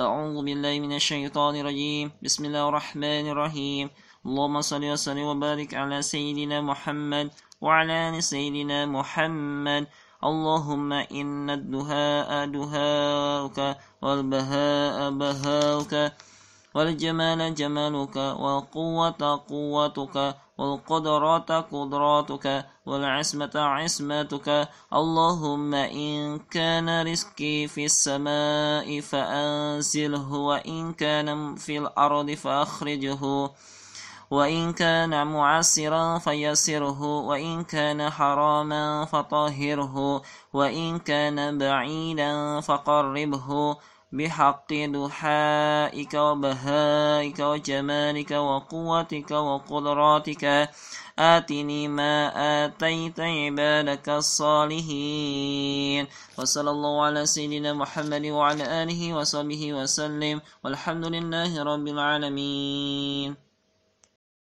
أعوذ بالله من الشيطان الرجيم. بسم الله الرحمن الرحيم. اللهم صل وسلم وبارك على سيدنا محمد وعلى آل سيدنا محمد. اللهم إن الدهاء دهاؤك والبهاء بهاؤك. والجمال جمالك والقوة قوتك والقدرات قدراتك والعصمة عصمتك اللهم إن كان رزقي في السماء فأنزله وإن كان في الأرض فأخرجه وإن كان معسرا فيسره وإن كان حراما فطهره وإن كان بعيدا فقربه بحق دحائك وبهائك وجمالك وقوتك وقدراتك. آتني ما آتيت عبادك الصالحين. وصلى الله على سيدنا محمد وعلى آله وصحبه وسلم. والحمد لله رب العالمين.